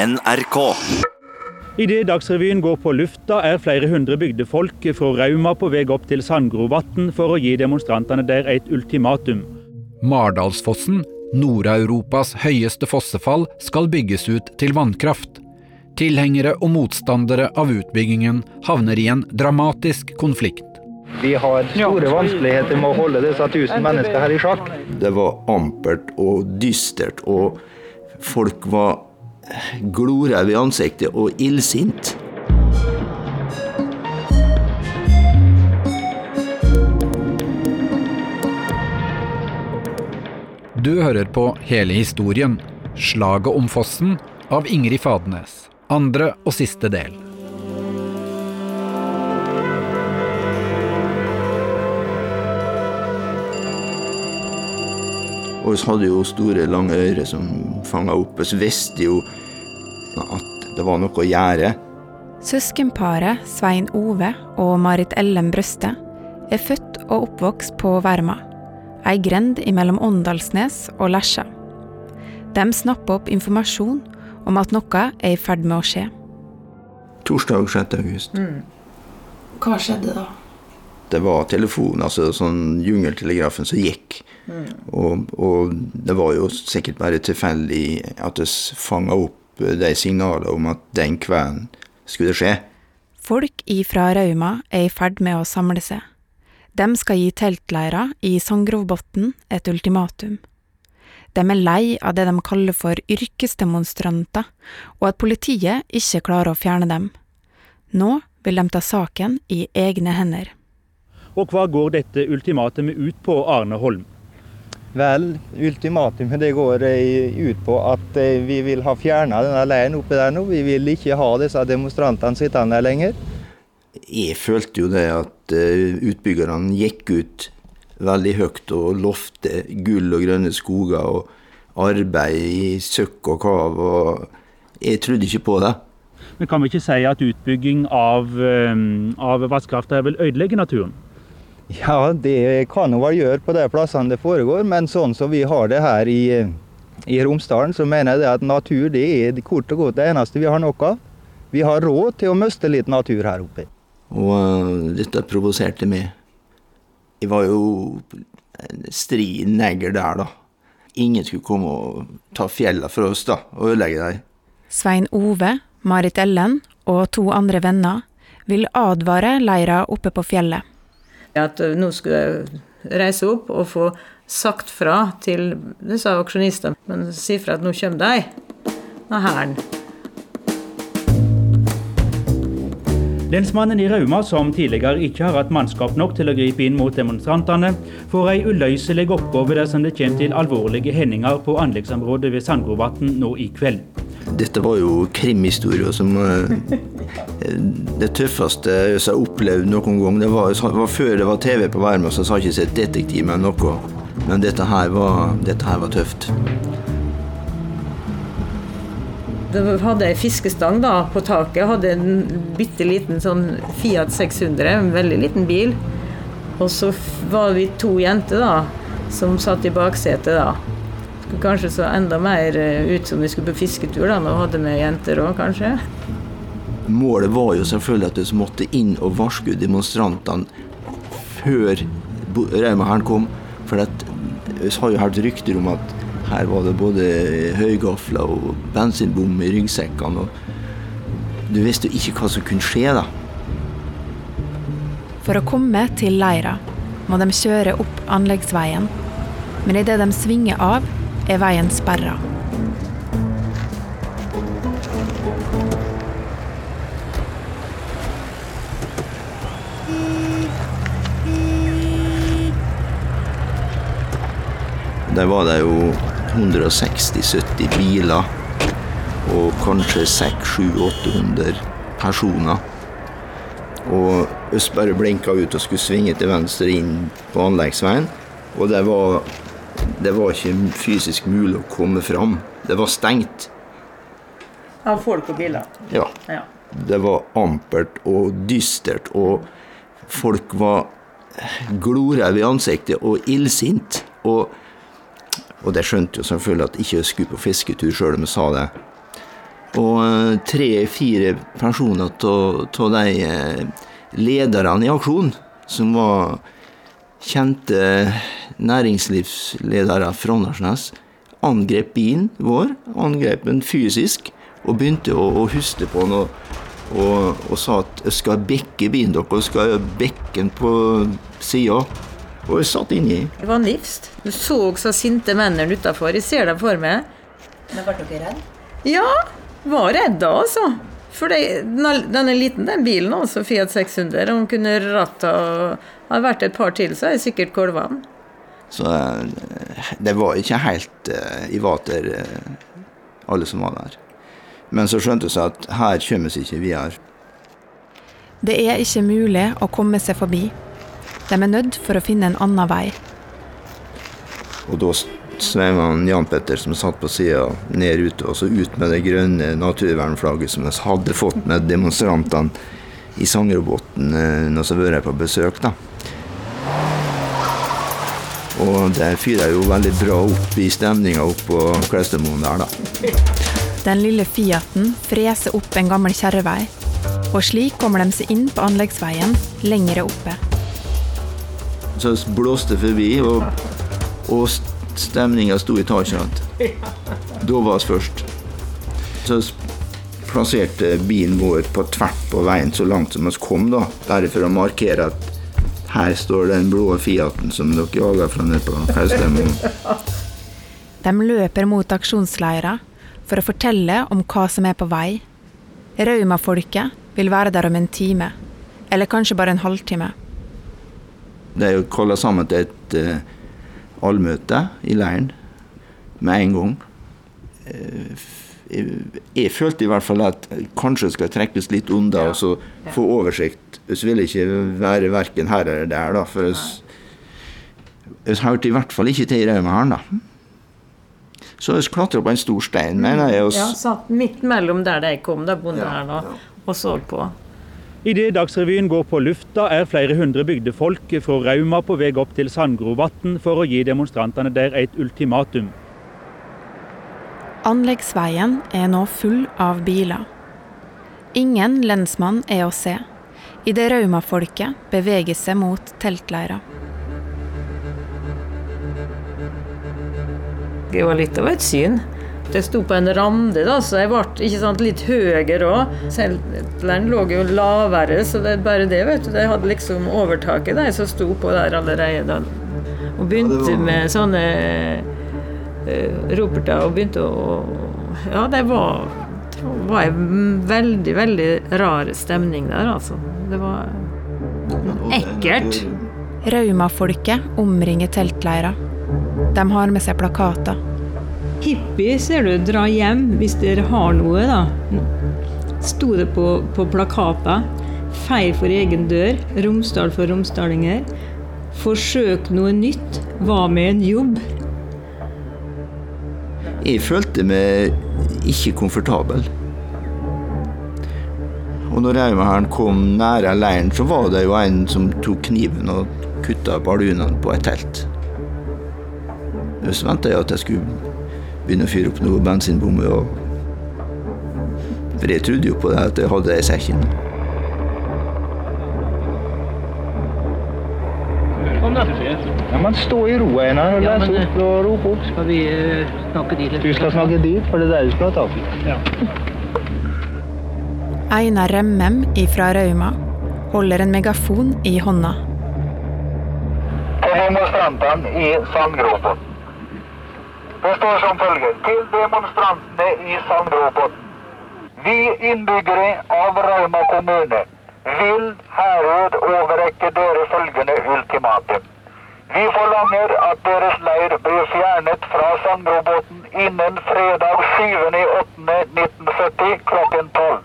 NRK. Idet Dagsrevyen går på lufta, er flere hundre bygdefolk fra Rauma på vei opp til Sandgrovatn for å gi demonstrantene der et ultimatum. Mardalsfossen, Nord-Europas høyeste fossefall, skal bygges ut til vannkraft. Tilhengere og motstandere av utbyggingen havner i en dramatisk konflikt. Vi har store vanskeligheter med å holde disse tusen mennesker her i sjakk. Det var ampert og dystert, og folk var gloraude i ansiktet og illsint. Du hører på hele historien, Slaget om fossen, av Ingrid Fadnes. Andre og siste del. Og vi hadde jo store, lange ører som fanga opp. Vi visste jo at det var noe å gjøre. Søskenparet Svein Ove og Marit Ellen Brøste er født og oppvokst på Verma, ei grend mellom Åndalsnes og Lesja. De snapper opp informasjon om at noe er i ferd med å skje. Torsdag 6. august. Hva skjedde da? Det var telefon, altså sånn jungeltelegrafen som gikk. Og, og det var jo sikkert bare tilfeldig at det fanga opp de signalene om at den kvelden skulle skje. Folk ifra Rauma er i ferd med å samle seg. De skal gi teltleira i Sangrovbotn et ultimatum. De er lei av det de kaller for yrkesdemonstranter, og at politiet ikke klarer å fjerne dem. Nå vil de ta saken i egne hender. Og hva går dette ultimatumet ut på, Arne Holm? Vel, ultimatumet det går eh, ut på at eh, vi vil ha fjerna denne leiren oppe der nå. Vi vil ikke ha disse demonstrantene sittende der lenger. Jeg følte jo det at eh, utbyggerne gikk ut veldig høyt og lovte gull og grønne skoger og arbeid i søkk og kav. Og jeg trodde ikke på det. Men kan vi ikke si at utbygging av, av vannkraft vil ødelegge naturen? Ja, det kan hun vel gjøre på de plassene det foregår, men sånn som vi har det her i, i Romsdalen, så mener jeg det at natur det er kort og godt det eneste vi har nok av. Vi har råd til å miste litt natur her oppe. Og eh, dette provoserte meg. Jeg var jo en stri negger der, da. Ingen skulle komme og ta fjellene for oss da, og ødelegge dem. Svein Ove, Marit Ellen og to andre venner vil advare leira oppe på fjellet. At eh, nå skulle jeg reise opp og få sagt fra til disse aksjonistene. Men si fra at nå kommer de av hæren. Lensmannen i Rauma, som tidligere ikke har hatt mannskap nok til å gripe inn mot demonstrantene, får ei uløselig oppgave dersom det kommer til alvorlige hendinger på anleggsområdet ved Sandgrovatn nå i kveld. Dette var jo krimhistorier som eh, Det tøffeste jeg har opplevd noen gang. Det var, var før det var TV på verden, så jeg sa ikke sett detektiv eller noe. Men dette her var, dette her var tøft. Da hadde ei fiskestang da, på taket. Hadde en bitte liten sånn Fiat 600, en veldig liten bil. Og så var vi to jenter da, som satt i baksetet da. Skulle kanskje så enda mer eh, ut som vi skulle på fisketur da, Nå hadde vi jenter òg, kanskje. Målet var jo selvfølgelig at vi måtte inn og varske demonstrantene før Rauma-hæren kom. For vi har jo hørt rykter om at her var det både høygafler og bensinbom i ryggsekkene. og Du visste jo ikke hva som kunne skje, da. For å komme til leira må de kjøre opp anleggsveien, men idet de svinger av, er veien sperra. Der var det jo 160-70 biler og kanskje 600-800 personer. Og Øst bare blinka ut og skulle svinge til venstre inn på anleggsveien. Og det var, det var ikke fysisk mulig å komme fram. Det var stengt. Av folk og biler. Ja. Ja. Det var ampert og dystert, og folk var gloraude i ansiktet og illsint. Og, og det skjønte jo selvfølgelig at ikke skulle på fisketur sjøl om jeg sa det. Og tre-fire personer av de lederne i aksjonen, som var kjente næringslivsledere fra Åndalsnes, angrep bilen vår, angrep den fysisk, og begynte å, å huste på den og, og, og, sa at jeg skal bekke bilen deres, jeg skal bekke den på sida. Og jeg satt inni. Det var livst. Du så så sinte mennene utafor. Jeg ser dem for meg. Men Ble dere redd? Ja, var redde, altså. For det, den er liten, den bilen, altså, Fiat 600. Om kunne ratta Hadde vært et par til, så hadde det sikkert kolva den. Så eh, det var ikke helt uh, i vater, uh, alle som var der. Men så skjønte vi at her kommer vi ikke videre. Det er ikke mulig å komme seg forbi. De er nødt for å finne en annen vei. Og da sveiva Jan Petter, som satt på sida, ned ute, og så ut med det grønne naturvernflagget som vi hadde fått med demonstrantene i Sangerobotn når vi har vært på besøk. da. Og det fyrer jo veldig bra opp i stemninga oppå Klaustermoen der, da. Den lille Fiaten freser opp en gammel kjerrevei, og slik kommer de seg inn på anleggsveien lengre oppe. Så blåste forbi, og, og stemninga sto i taket. Da var vi først. Så plasserte bilen vår på tvert på veien så langt som vi kom, da, bare for å markere at her står den blå Fiaten som dere jager fra nede på Haustemmoen. De løper mot aksjonsleira for å fortelle om hva som er på vei. Rauma-folket vil være der om en time, eller kanskje bare en halvtime. Det er jo kalla sammen til et uh, allmøte i leiren med en gang. Uh, jeg følte i hvert fall at kanskje skal trekkes litt unna og så få oversikt. Vi ville ikke være verken her eller der, da. For vi hørte i hvert fall ikke til i Raumahæren, da. Så vi klatra på en stor stein, mener jeg. Ja, satt midt mellom der de kom, der bondehæren, ja, ja. og så på. Idet Dagsrevyen går på lufta, er flere hundre bygdefolk fra Rauma på vei opp til Sandgrovatn for å gi demonstrantene der et ultimatum. Anleggsveien er nå full av biler. Ingen lensmann er å se, idet Rauma-folket beveger seg mot teltleira. Det var litt av et syn. Det sto på en rande, da, så jeg ble ikke sant, litt høyere òg. Teltleren lå jo lavere, så det er bare det, vet du. De hadde liksom overtaket, de som sto på der allerede. Da. Og begynte med sånne uh, roperter og begynte å Ja, det var, det var en veldig, veldig rar stemning der, altså. Det var ekkelt. Rauma-folket omringer teltleira. De har med seg plakater. Hippie ser du, dra hjem hvis dere har noe, da. Sto det på, på plakater. Feir for egen dør. Romsdal for romsdalinger. Forsøk noe nytt. Hva med en jobb? Jeg følte meg ikke komfortabel. Og når Raumahæren kom nære leiren, så var det jo en som tok kniven og kutta balunene på et telt. Så venta jeg at jeg skulle begynne å fyre opp noe bensinbommer. For jeg trodde jo på det at jeg hadde det i sekken. Ja, men stå i ro, Einar, og lese opp og rop opp. Skal vi uh, snakke dit? litt? Du skal snakke dit, for det er der du skal ha tak i. Ja. Einar Remmem ifra Rauma holder en megafon i hånda. Til demonstrantene i Sandgropen. Det står som følger til demonstrantene i Sandgropen. Vi innbyggere av Rauma kommune vil herved overrekke dere følgende ultimatum. Vi forlanger at deres leir blir fjernet fra Sandrobotn innen fredag 7.8.1970 klokken 12.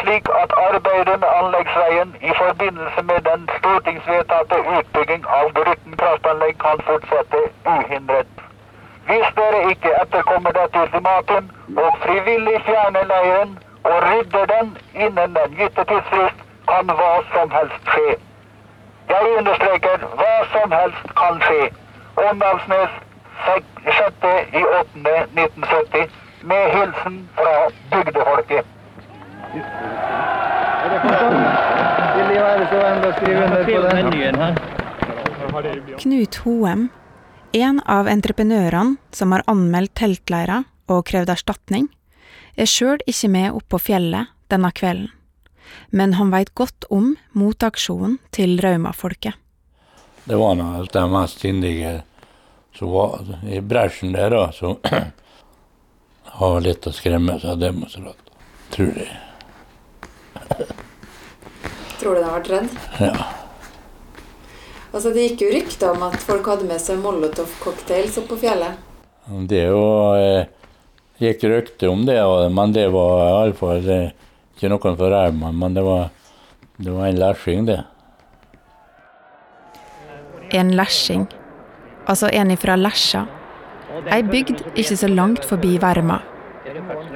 Slik at arbeidet med anleggsveien i forbindelse med den stortingsvedtatte utbygging av Grytten kraftanlegg kan fortsette uhindret. Hvis dere ikke etterkommer dette ultimatum og frivillig fjerner leiren og rydder den innen den gitte tidsfrist, kan hva som helst skje. Jeg understreker hva som helst kan skje. Åndalsnes 6.8.1970 Med hilsen fra bygdefolket. Vil De være så vennlig å skrive under på den? Knut Hoem, en av entreprenørene som har anmeldt teltleira og krevd erstatning, er sjøl ikke med oppå på fjellet denne kvelden, men han veit godt om motaksjonen til Rauma-folket. Det var noe av de mest sindige som var i bresjen der, da, som har litt å skremme seg demonstrant, tror jeg. Tror du de har vært redd? Ja. Altså, det gikk jo rykter om at folk hadde med seg Molotov-cocktails opp på fjellet. Det jo, eh, gikk rykte om det, men det var iallfall ikke noen for Rauma. Men det var, det var en lesjing, det. En lashing. altså en ifra Lesja, ei bygd ikke så langt forbi Verma.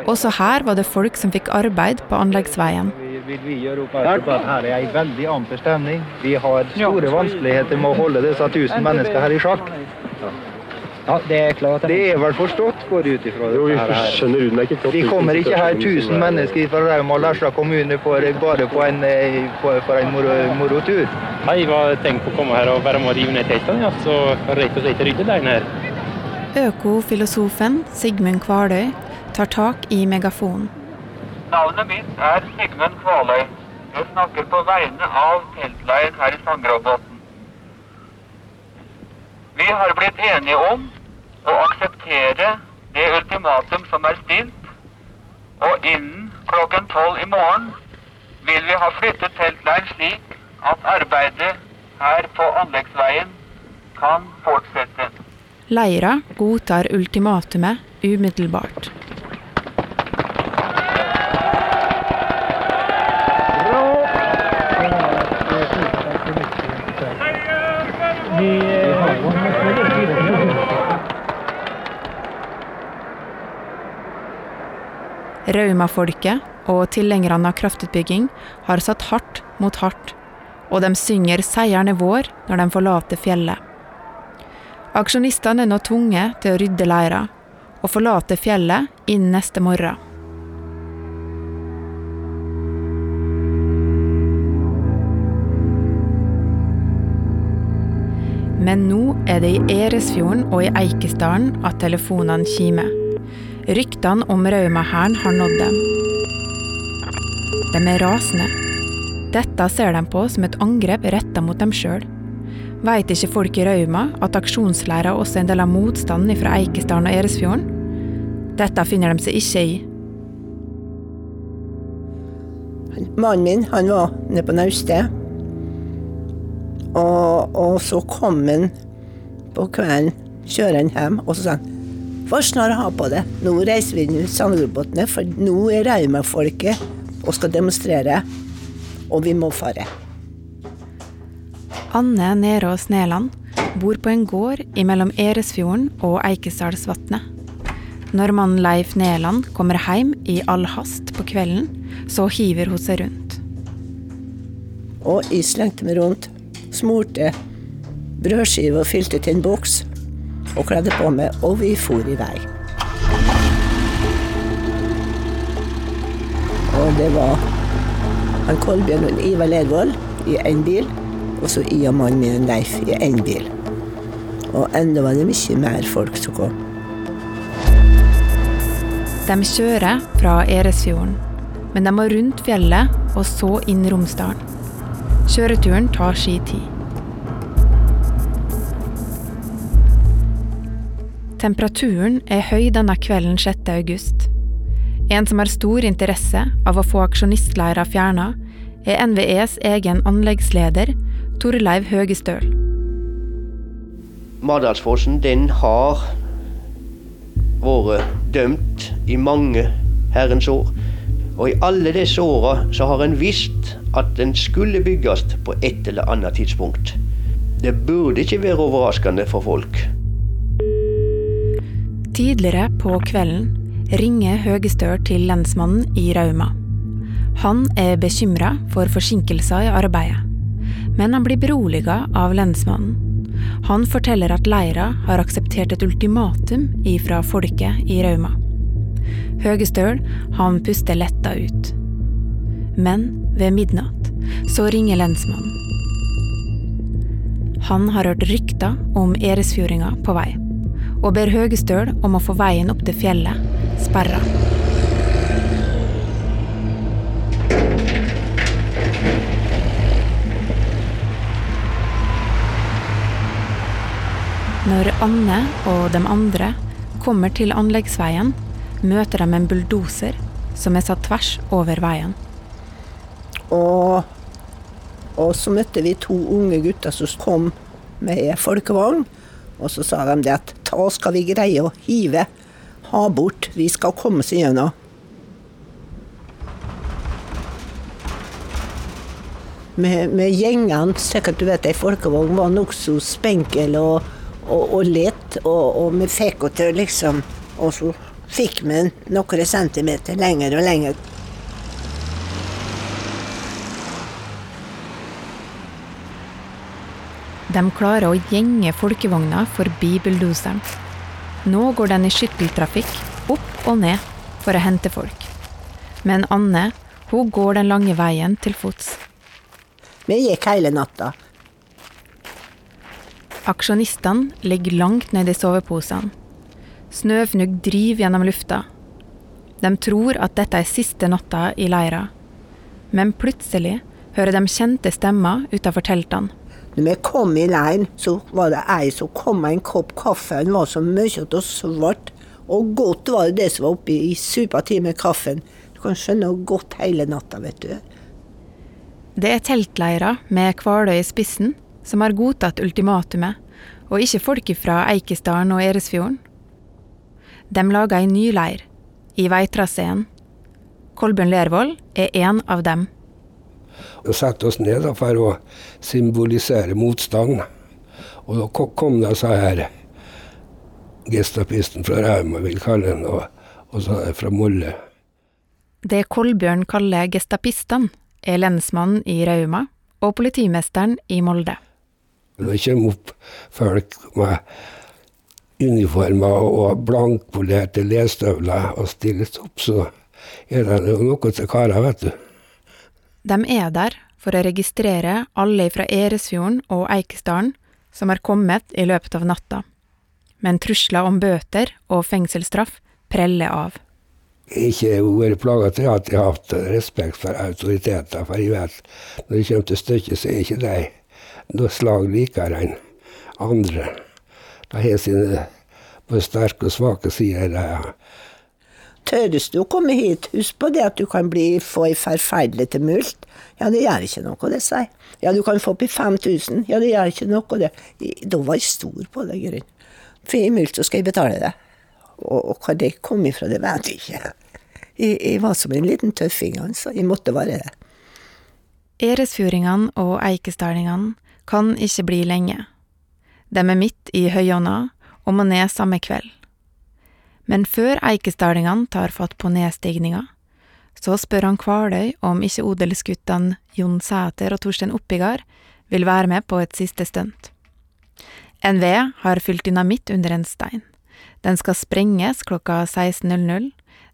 Også her var det folk som fikk arbeid på anleggsveien. Vil vi gjøre oppmerksom på at her er ei veldig amper stemning. Vi har store vanskeligheter med å holde disse tusen mennesker her i sjakk. Ja, Det er klart. Det er vel forstått, går ut ifra. Jo, vi dette skjønner godt Vi kommer ikke her hvilken 1000 er. mennesker fra Rauma og Lesja kommune for, bare på en, eh, for, en moro, tur. Jeg var tenkt på å komme her og være med og rive ned teltene, ja, så rett og slett rydde leiren her. Økofilosofen Sigmund Kvaløy tar tak i megafonen. Navnet mitt er Sigmund Kvaløy. Jeg snakker på vegne av teltleiren her i Sangerobotn. Vi har blitt enige om å akseptere det ultimatum som er stilt, og innen klokken tolv i morgen vil vi ha flyttet teltleiren slik at arbeidet her på anleggsveien kan fortsette. Leira godtar ultimatumet umiddelbart. Rauma-folket og tilhengerne av kraftutbygging har satt hardt mot hardt, og de synger 'Seieren er vår' når de forlater fjellet. Aksjonistene er nå tvunget til å rydde leira og forlate fjellet innen neste morgen. Men nå er det i Eresfjorden og i Eikesdalen at telefonene kimer. Ryktene om Rauma-hæren har nådd dem. De er rasende. Dette ser de på som et angrep retta mot dem sjøl. Veit ikke folk i Rauma at aksjonsleira også er en del av motstanden fra Eikesdalen og Eresfjorden? Dette finner de seg ikke i. Mannen min han var nede på naustet. Og, og så kom han på kvelden, kjører han hjem, og så sa han Vær snar ha på det. Nå reiser vi til Sandgrobotnet, for nå er Rauma-folket og skal demonstrere. Og vi må fare. Anne Nerås Neland bor på en gård imellom Eresfjorden og Eikesdalsvatnet. Når mannen Leif Neland kommer hjem i all hast på kvelden, så hiver hun seg rundt. Og jeg slengte meg rundt, smurte brødskive og fylte til en boks. Og kledde på meg, og vi for i vei. Og det var han Kolbjørn og Ivar Lervold i én bil, og så jeg og mannen min Leif i én bil. Og enda var det mye mer folk som kom. De kjører fra Eresfjorden, men de må rundt fjellet og så inn Romsdalen. Kjøreturen tar sin tid. Temperaturen er høy denne kvelden 6. august. En som har stor interesse av å få aksjonistleira fjerna, er NVEs egen anleggsleder, Torleiv Høgestøl. Mardalsfossen den har vært dømt i mange herrens år. Og i alle disse åra så har en visst at den skulle bygges på et eller annet tidspunkt. Det burde ikke være overraskende for folk. Tidligere på kvelden ringer Høgestøl til lensmannen i Rauma. Han er bekymra for forsinkelser i arbeidet, men han blir beroliga av lensmannen. Han forteller at leira har akseptert et ultimatum ifra folket i Rauma. Høgestøl, han puster letta ut. Men ved midnatt så ringer lensmannen. Han har hørt rykter om Eresfjordinga på vei, og ber Høgestøl om å få veien opp til fjellet sperra. Når Anne og de andre kommer til anleggsveien, møter de en bulldoser som er satt tvers over veien. Og, og så møtte vi to unge gutter som kom med folkevogn. Og så sa de det at da skal vi greie å hive, ha bort, vi skal komme oss igjennom. Med, med gjengene, sikkert du vet ei folkevogn var nokså spenkel og, og, og lett, og, og vi fikk henne til liksom Og så fikk vi noen centimeter lenger og lenger. De klarer å gjenge folkevogna forbi bulldoseren. Nå går den i skytteltrafikk, opp og ned, for å hente folk. Men Anne, hun går den lange veien til fots. Vi gikk hele natta. Aksjonistene ligger langt nede i soveposene. Snøfnugg driver gjennom lufta. De tror at dette er siste natta i leira. Men plutselig hører de kjente stemmer utenfor teltene. Når vi kom i leiren, så var det ei som kom med en kopp kaffe. Den var så mye og svart. Og godt var det det som var oppi i supa til med kaffen. Du kan skjønne hvor godt hele natta, vet du. Det er teltleirer med Kvaløy i spissen som har godtatt ultimatumet, og ikke folk fra Eikesdalen og Eresfjorden. De lager en ny leir, i veitraseen. Kolbjørn Lervold er en av dem. Og sette oss ned da, for å symbolisere motstand. Og da kom så her Gestapisten fra Rauma, vil kalle den, og, og så er fra Molle. Det Kolbjørn kaller gestapistene, er lensmannen i Rauma og politimesteren i Molde. Det kommer opp folk med uniformer og blankpolerte lestøvler og stilles opp, så er det noe til karer, vet du. De er der for å registrere alle fra Eresfjorden og Eikesdalen som har kommet i løpet av natta. Men trusler om bøter og fengselsstraff preller av. Ikke vært plaga til at jeg har hatt respekt for autoriteter, for jeg vet når det kommer til stykket, så er ikke de noe slag likere enn andre. De har sine både sterke og svake sider. de. Tørres du å komme hit, husk på det at du kan bli, få ei forferdelig tumult. Ja, det gjør ikke noe, det, sier Ja, du kan få opp i 5000. Ja, det gjør ikke noe, det. Da var jeg stor på det, grunn. For i mulkt så skal jeg betale det. Og, og hva det kom ifra, det vet jeg ikke. Jeg, jeg var som en liten tøffing, altså. Jeg måtte være det. Eresfjordingene og eikesdalingene kan ikke bli lenge. De er midt i høyånda og må ned samme kveld. Men før eikesdalingene tar fatt på nedstigninga, så spør han Kvaløy om ikke odelsguttene Jon Sæter og Torstein Oppigard vil være med på et siste stunt. NVE har fylt dynamitt under en stein. Den skal sprenges klokka 16.00.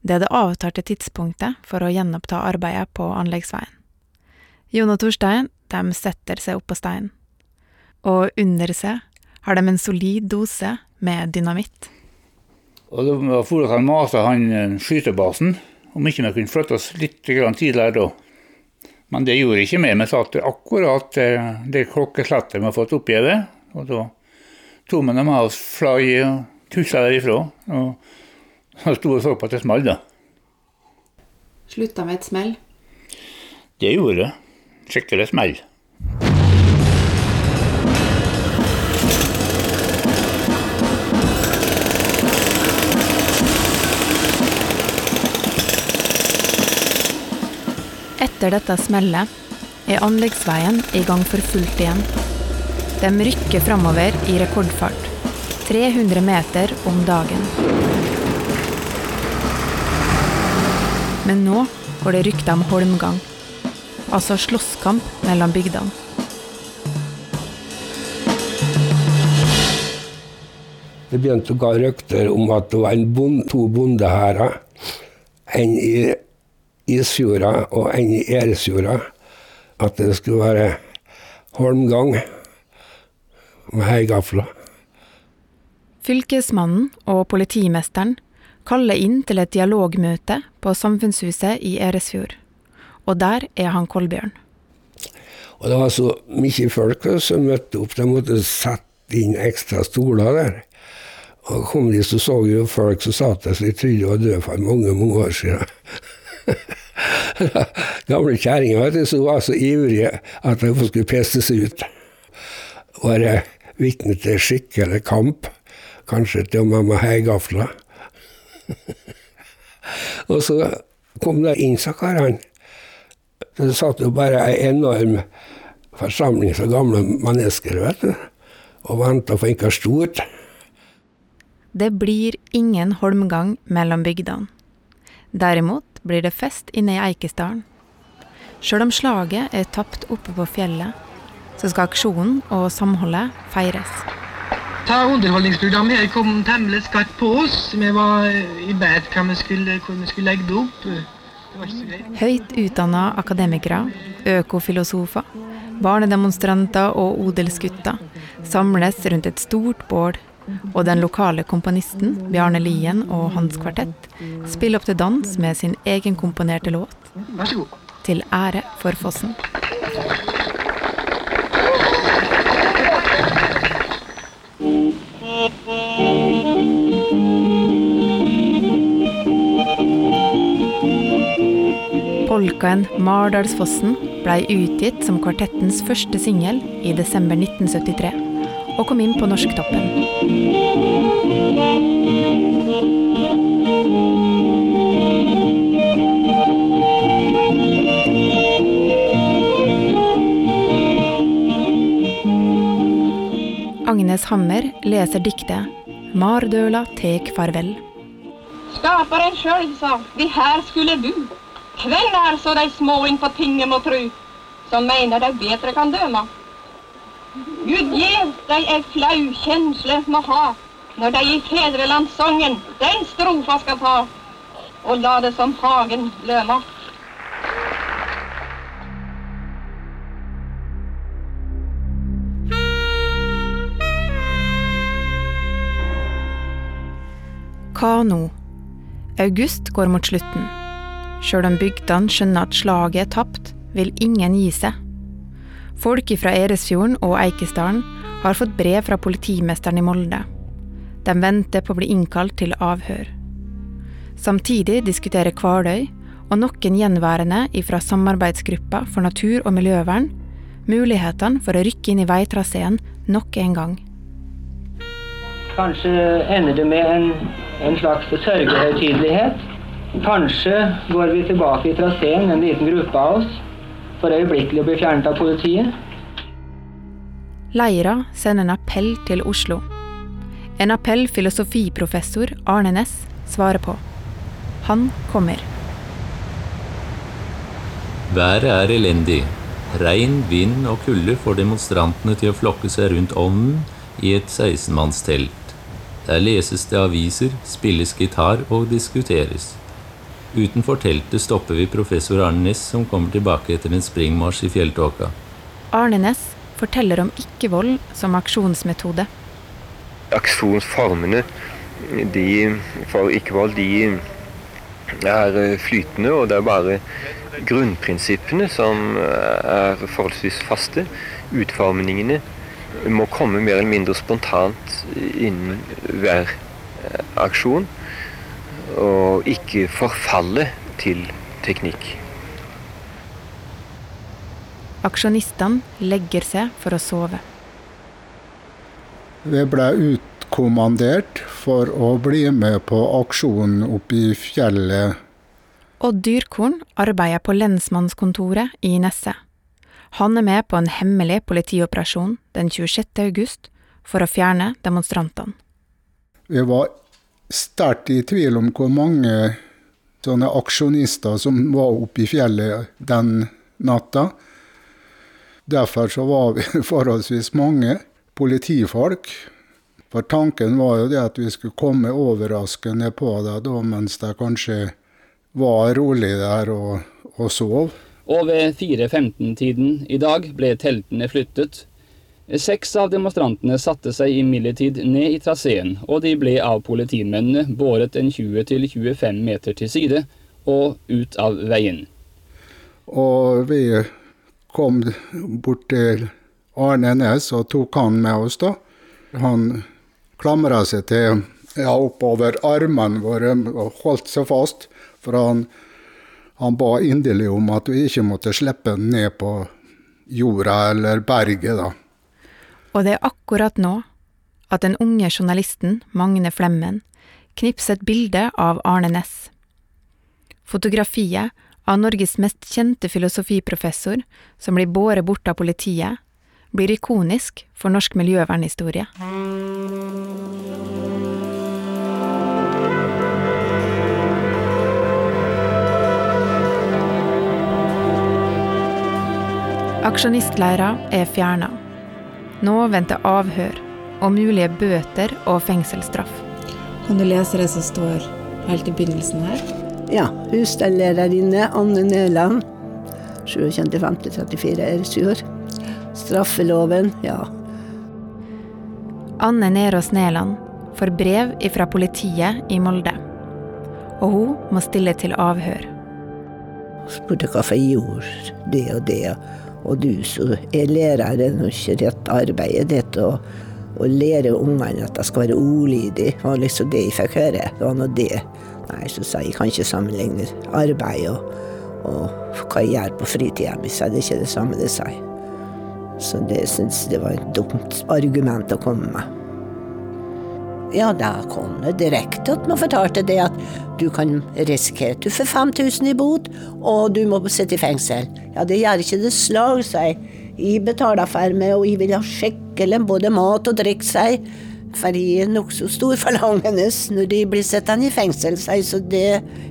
Det er det avtalte tidspunktet for å gjenoppta arbeidet på anleggsveien. Jon og Torstein de setter seg opp på steinen, og under seg har de en solid dose med dynamitt. Og da for han mase han eh, skytebasen om ikke vi kunne flytte oss litt tidligere da. Men det gjorde ikke vi. Vi satt akkurat eh, det klokkeslettet vi har fått oppgitt. Og da tok vi dem oss fly og tusla derifra. Og så sto og så på at det smalt, da. Slutta med et smell. Det gjorde det. Skikkelig smell. Etter dette smellet er anleggsveien i gang for fullt igjen. De rykker framover i rekordfart. 300 meter om dagen. Men nå går det rykter om holmgang. Altså slåsskamp mellom bygdene. Det begynte å gå rykter om at det var bond, to bondehærer En i Isfjorda og enn i Eresfjorda. At det skulle være holmgang med heigafler. Fylkesmannen og politimesteren kaller inn til et dialogmøte på Samfunnshuset i Eresfjord. Og der er han Kolbjørn. Og det var så mye folk som møtte opp. De måtte sette inn ekstra stoler der. Og kom de, så så jo folk som satt der, så de trodde de var døde for mange, mange år siden. Gamle kjerringer som var så ivrige at de skulle pestes ut. Være vitne til skikkelig kamp. Kanskje til og med med heigafler. og så kom det inn, så karene. Det satt jo bare ei enorm forsamling av gamle mennesker vet du, og venta på noe stort. Det blir ingen holmgang mellom bygdene. Derimot blir det fest inne i Eikesdalen. Sjøl om slaget er tapt oppe på fjellet, så skal aksjonen og samholdet feires. Ta Underholdningsprogrammet her kom temmelig skarpt på oss. Vi var i bed hva vi skulle, hvor vi skulle legge det opp. Det. Høyt utdanna akademikere, økofilosofer, barnedemonstranter og odelsgutter samles rundt et stort bål, og den lokale komponisten Bjarne Lien og hans kvartett spiller opp til dans med sin egenkomponerte låt. Til ære for fossen. Polkaen 'Mardalsfossen' blei utgitt som kvartettens første singel i desember 1973, og kom inn på Norsktoppen. Agnes Hammer leser diktet 'Mardøla tek farvel'. Skaperen sjøl sa vi her skulle bu. Kveld er så de små innpå tinget må tru, som mener de bedre kan døma? Gud gjev deg ei flau kjensle må ha, når de i fedrelandssongen den strofa skal ta, og la det som hagen løma. Hva nå? August går mot slutten. Sjøl om bygdene skjønner at slaget er tapt, vil ingen gi seg. Folk fra Eresfjorden og Eikesdalen har fått brev fra politimesteren i Molde. De venter på å bli innkalt til avhør. Samtidig diskuterer Kvaløy og noen gjenværende fra samarbeidsgruppa for natur- og miljøvern mulighetene for å rykke inn i veitraseen nok en gang. Kanskje ender det med en, en slags sørgehøytidelighet. Kanskje går vi tilbake i traseen, en liten gruppe av oss, for øyeblikkelig å bli fjernet av politiet. Leira sender en appell til Oslo. En appell filosofiprofessor Arne Næss svarer på. Han kommer. Været er elendig. Regn, vind og kulde får demonstrantene til å flokke seg rundt ovnen i et 16-mannstelt. Der leses det aviser, spilles gitar og diskuteres. Utenfor teltet stopper vi professor Arne Næss, som kommer tilbake etter en springmarsj i fjelltåka. Arne Næss forteller om ikke-vold som aksjonsmetode. Aksjonsformene de, for ikke-vold de er eh, flytende, og det er bare grunnprinsippene som eh, er forholdsvis faste. Utformningene må komme mer eller mindre spontant innen hver eh, aksjon, og ikke forfalle til teknikk. Aksjonistene legger seg for å sove. Vi ble utkommandert for å bli med på aksjonen oppe i fjellet. Odd Dyrkorn arbeider på lensmannskontoret i Nesset. Han er med på en hemmelig politioperasjon den 26. august for å fjerne demonstrantene. Vi var sterkt i tvil om hvor mange sånne aksjonister som var oppe i fjellet den natta. Derfor så var vi forholdsvis mange politifolk. For tanken var jo det at vi skulle komme overraskende på det da, mens det kanskje var rolig der og, og sov. Og ved 4.15-tiden i dag ble teltene flyttet. Seks av demonstrantene satte seg imidlertid ned i traseen, og de ble av politimennene båret en 20-25 meter til side og ut av veien. Og vi kom bort til Arne Næss og tok han med oss, da. Han klamra seg til ja, oppover armene våre og holdt seg fast. For han, han ba inderlig om at vi ikke måtte slippe den ned på jorda eller berget, da. Og det er akkurat nå at den unge journalisten Magne Flemmen knipser et bilde av Arne Næss. Fotografiet av Norges mest kjente filosofiprofessor, som blir båret bort av politiet, blir ikonisk for norsk miljøvernhistorie. Aksjonistleira er fjerna. Nå venter avhør og mulige bøter og fengselsstraff. Kan du lese det som står helt i begynnelsen her? Ja. Husstellærerinne Anne Nøland. 27.5.34 Eresfjord. Straffeloven, ja. Anne Nerås Næland får brev fra politiet i Molde. Og hun må stille til avhør. Spurte hvorfor jeg gjorde det og det. Og du som er lærer, er nå ikke rett arbeidet ditt å, å lære ungene at de skal være ordlydige. Det var liksom det jeg fikk høre. Det var nå det. Nei, så sa jeg jeg kan ikke sammenligne arbeid og, og hva jeg gjør på fritida mi, så er det ikke det samme det sier. Så det syns jeg var et dumt argument å komme med. Ja, da kom det direkte at man fortalte det at du kan risikere at du får 5000 i bot, og du må sitte i fengsel. Ja, det gjør ikke det slag, sa jeg. Jeg betaler for meg, og jeg vil ha skikkelig både mat og drikk, sa jeg. For jeg er nokså stor forlangende når de blir satt i fengsel, sa jeg, så det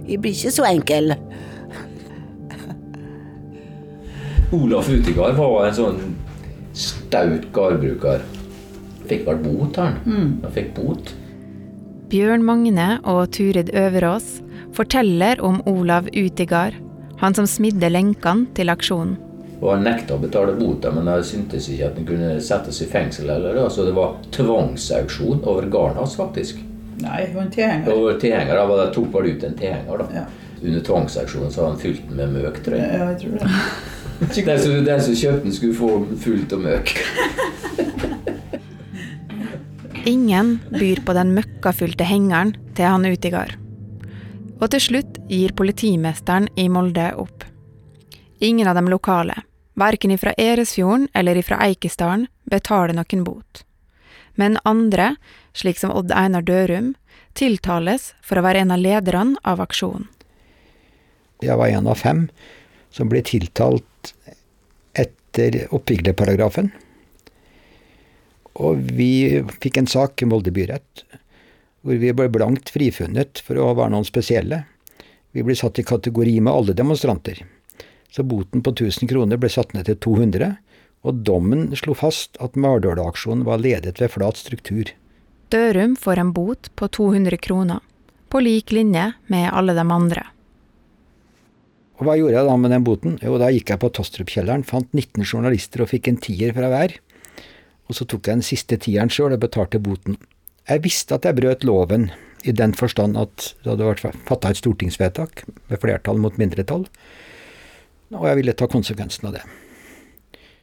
jeg blir ikke så enkel. Olaf Utegard var en sånn staut gardbruker. Fikk vel bot, han. Mm. Fikk bot. Bjørn Magne og Turid Øverås forteller om Olav Utigard, han som smidde lenkene til aksjonen. Og Han nekta å betale bota, men jeg syntes ikke at han kunne settes i fengsel. Eller, så det var tvangsauksjon over gården hans, faktisk. Nei, det var en tilhenger. Over tilhenger, da var det tok vel ut en tilhenger. da. Ja. Under tvangsauksjonen så hadde han fylt den med møk, tror jeg. Ja, jeg tror det. Den som, den som kjøpte den, skulle få fullt av møk. Ingen byr på den møkkafylte hengeren til han Utigard. Og til slutt gir politimesteren i Molde opp. Ingen av de lokale, verken ifra Eresfjorden eller ifra Eikesdalen, betaler noen bot. Men andre, slik som Odd Einar Dørum, tiltales for å være en av lederne av aksjonen. Jeg var en av fem som ble tiltalt etter oppviglerparagrafen. Og vi fikk en sak i Molde byrett hvor vi ble blankt frifunnet for å være noen spesielle. Vi ble satt i kategori med alle demonstranter. Så boten på 1000 kroner ble satt ned til 200, og dommen slo fast at Mardøla-aksjonen var ledet ved flat struktur. Dørum får en bot på 200 kroner, på lik linje med alle de andre. Og hva gjorde jeg da med den boten? Jo, da gikk jeg på Tostrup-kjelleren, fant 19 journalister og fikk en tier fra hver. Og så tok jeg den siste tieren sjøl og betalte boten. Jeg visste at jeg brøt loven, i den forstand at det hadde vært fatta et stortingsvedtak med flertall mot mindretall, og jeg ville ta konsekvensen av det.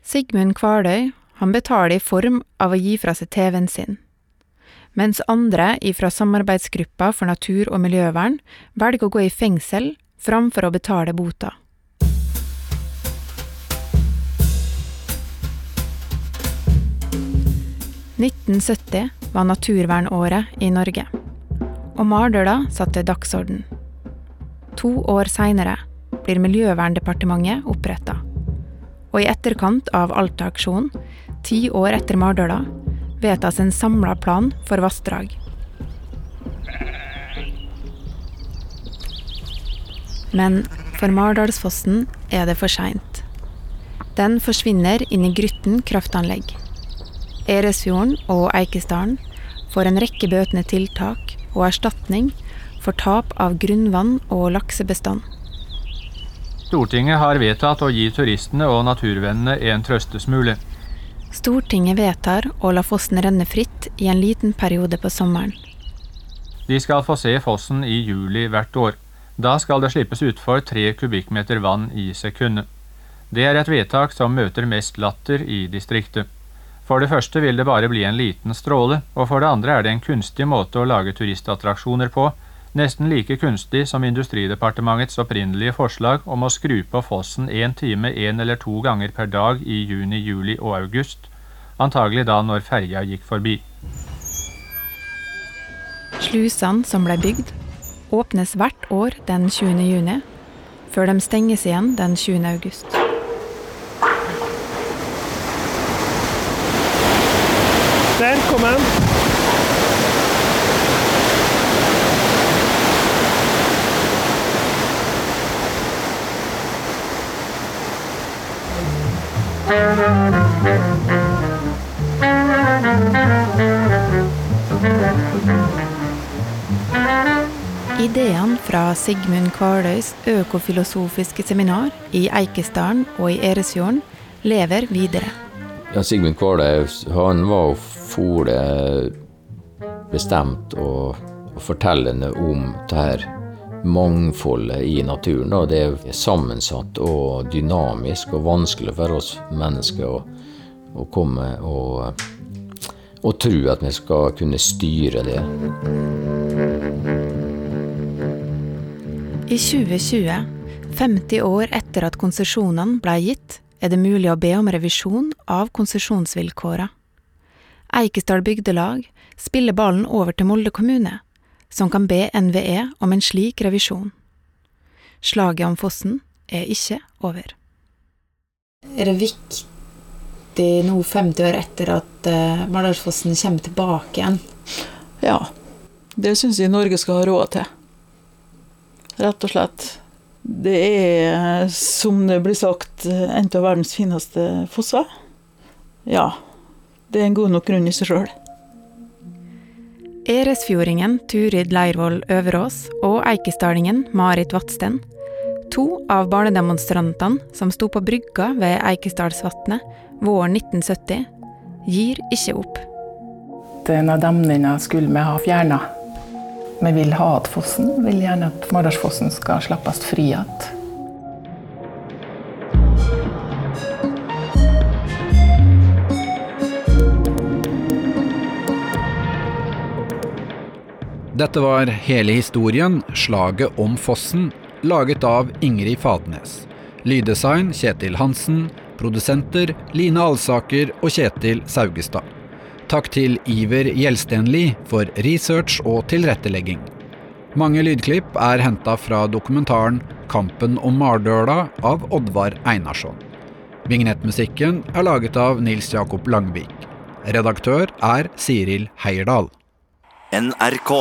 Sigmund Kvaløy han betaler i form av å gi fra seg TV-en sin. Mens andre ifra samarbeidsgruppa for natur og miljøvern velger å gå i fengsel framfor å betale bota. «1970 var naturvernåret i Norge, og Mardøla satte dagsorden. To år seinere blir Miljøverndepartementet oppretta. Og i etterkant av Alta-aksjonen, ti år etter Mardøla, vedtas en samla plan for vassdrag. Men for Mardalsfossen er det for seint. Den forsvinner inn i Grytten kraftanlegg. Eresfjorden og Eikesdalen får en rekke bøtende tiltak og erstatning for tap av grunnvann og laksebestand. Stortinget har vedtatt å gi turistene og naturvennene en trøstesmule. Stortinget vedtar å la fossen renne fritt i en liten periode på sommeren. De skal få se fossen i juli hvert år. Da skal det slippes utfor tre kubikkmeter vann i sekundet. Det er et vedtak som møter mest latter i distriktet. For det første vil det bare bli en liten stråle, og for det andre er det en kunstig måte å lage turistattraksjoner på, nesten like kunstig som Industridepartementets opprinnelige forslag om å skru på fossen én time én eller to ganger per dag i juni, juli og august, antagelig da når ferja gikk forbi. Slusene som ble bygd, åpnes hvert år den 20. juni, før de stenges igjen den 20. august. Der kom han. Ideene fra Sigmund Kvaløys økofilosofiske seminar i Eikesdalen og i Eresfjorden lever videre. Ja, Sigmund Kvaløy han var det bestemt og, og fortellende om det her mangfoldet i naturen. Da. Det er sammensatt og dynamisk og vanskelig for oss mennesker å, å komme og, og tro at vi skal kunne styre det. I 2020, 50 år etter at konsesjonene ble gitt, er det mulig å be om revisjon av konsesjonsvilkåra. Eikesdal bygdelag spiller ballen over til Molde kommune, som kan be NVE om en slik revisjon. Slaget om fossen er ikke over. Er det viktig nå 50 år etter at uh, Mardalsfossen kommer tilbake igjen? Ja, det syns jeg Norge skal ha råd til. Rett og slett. Det er, som det blir sagt, en av verdens fineste fosser. Ja, det er en god nok grunn i seg sjøl. Eresfjordingen Turid Leirvoll Øverås og eikesdalingen Marit Vatsten, to av barnedemonstrantene som sto på brygga ved Eikesdalsvatnet våren 1970, gir ikke opp. Denne demninga skulle vi ha fjerna. Vi vil ha igjen fossen. Vi vil gjerne at Mardalsfossen skal slippes fri igjen. Dette var hele historien, slaget om fossen, laget av Ingrid Fadnes. Lyddesign Kjetil Hansen. Produsenter Line Alsaker og Kjetil Saugestad. Takk til Iver Gjelstenli for research og tilrettelegging. Mange lydklipp er henta fra dokumentaren 'Kampen om Mardøla' av Oddvar Einarsson. Vignettmusikken er laget av Nils Jakob Langvik. Redaktør er Siril Heierdal. NRK.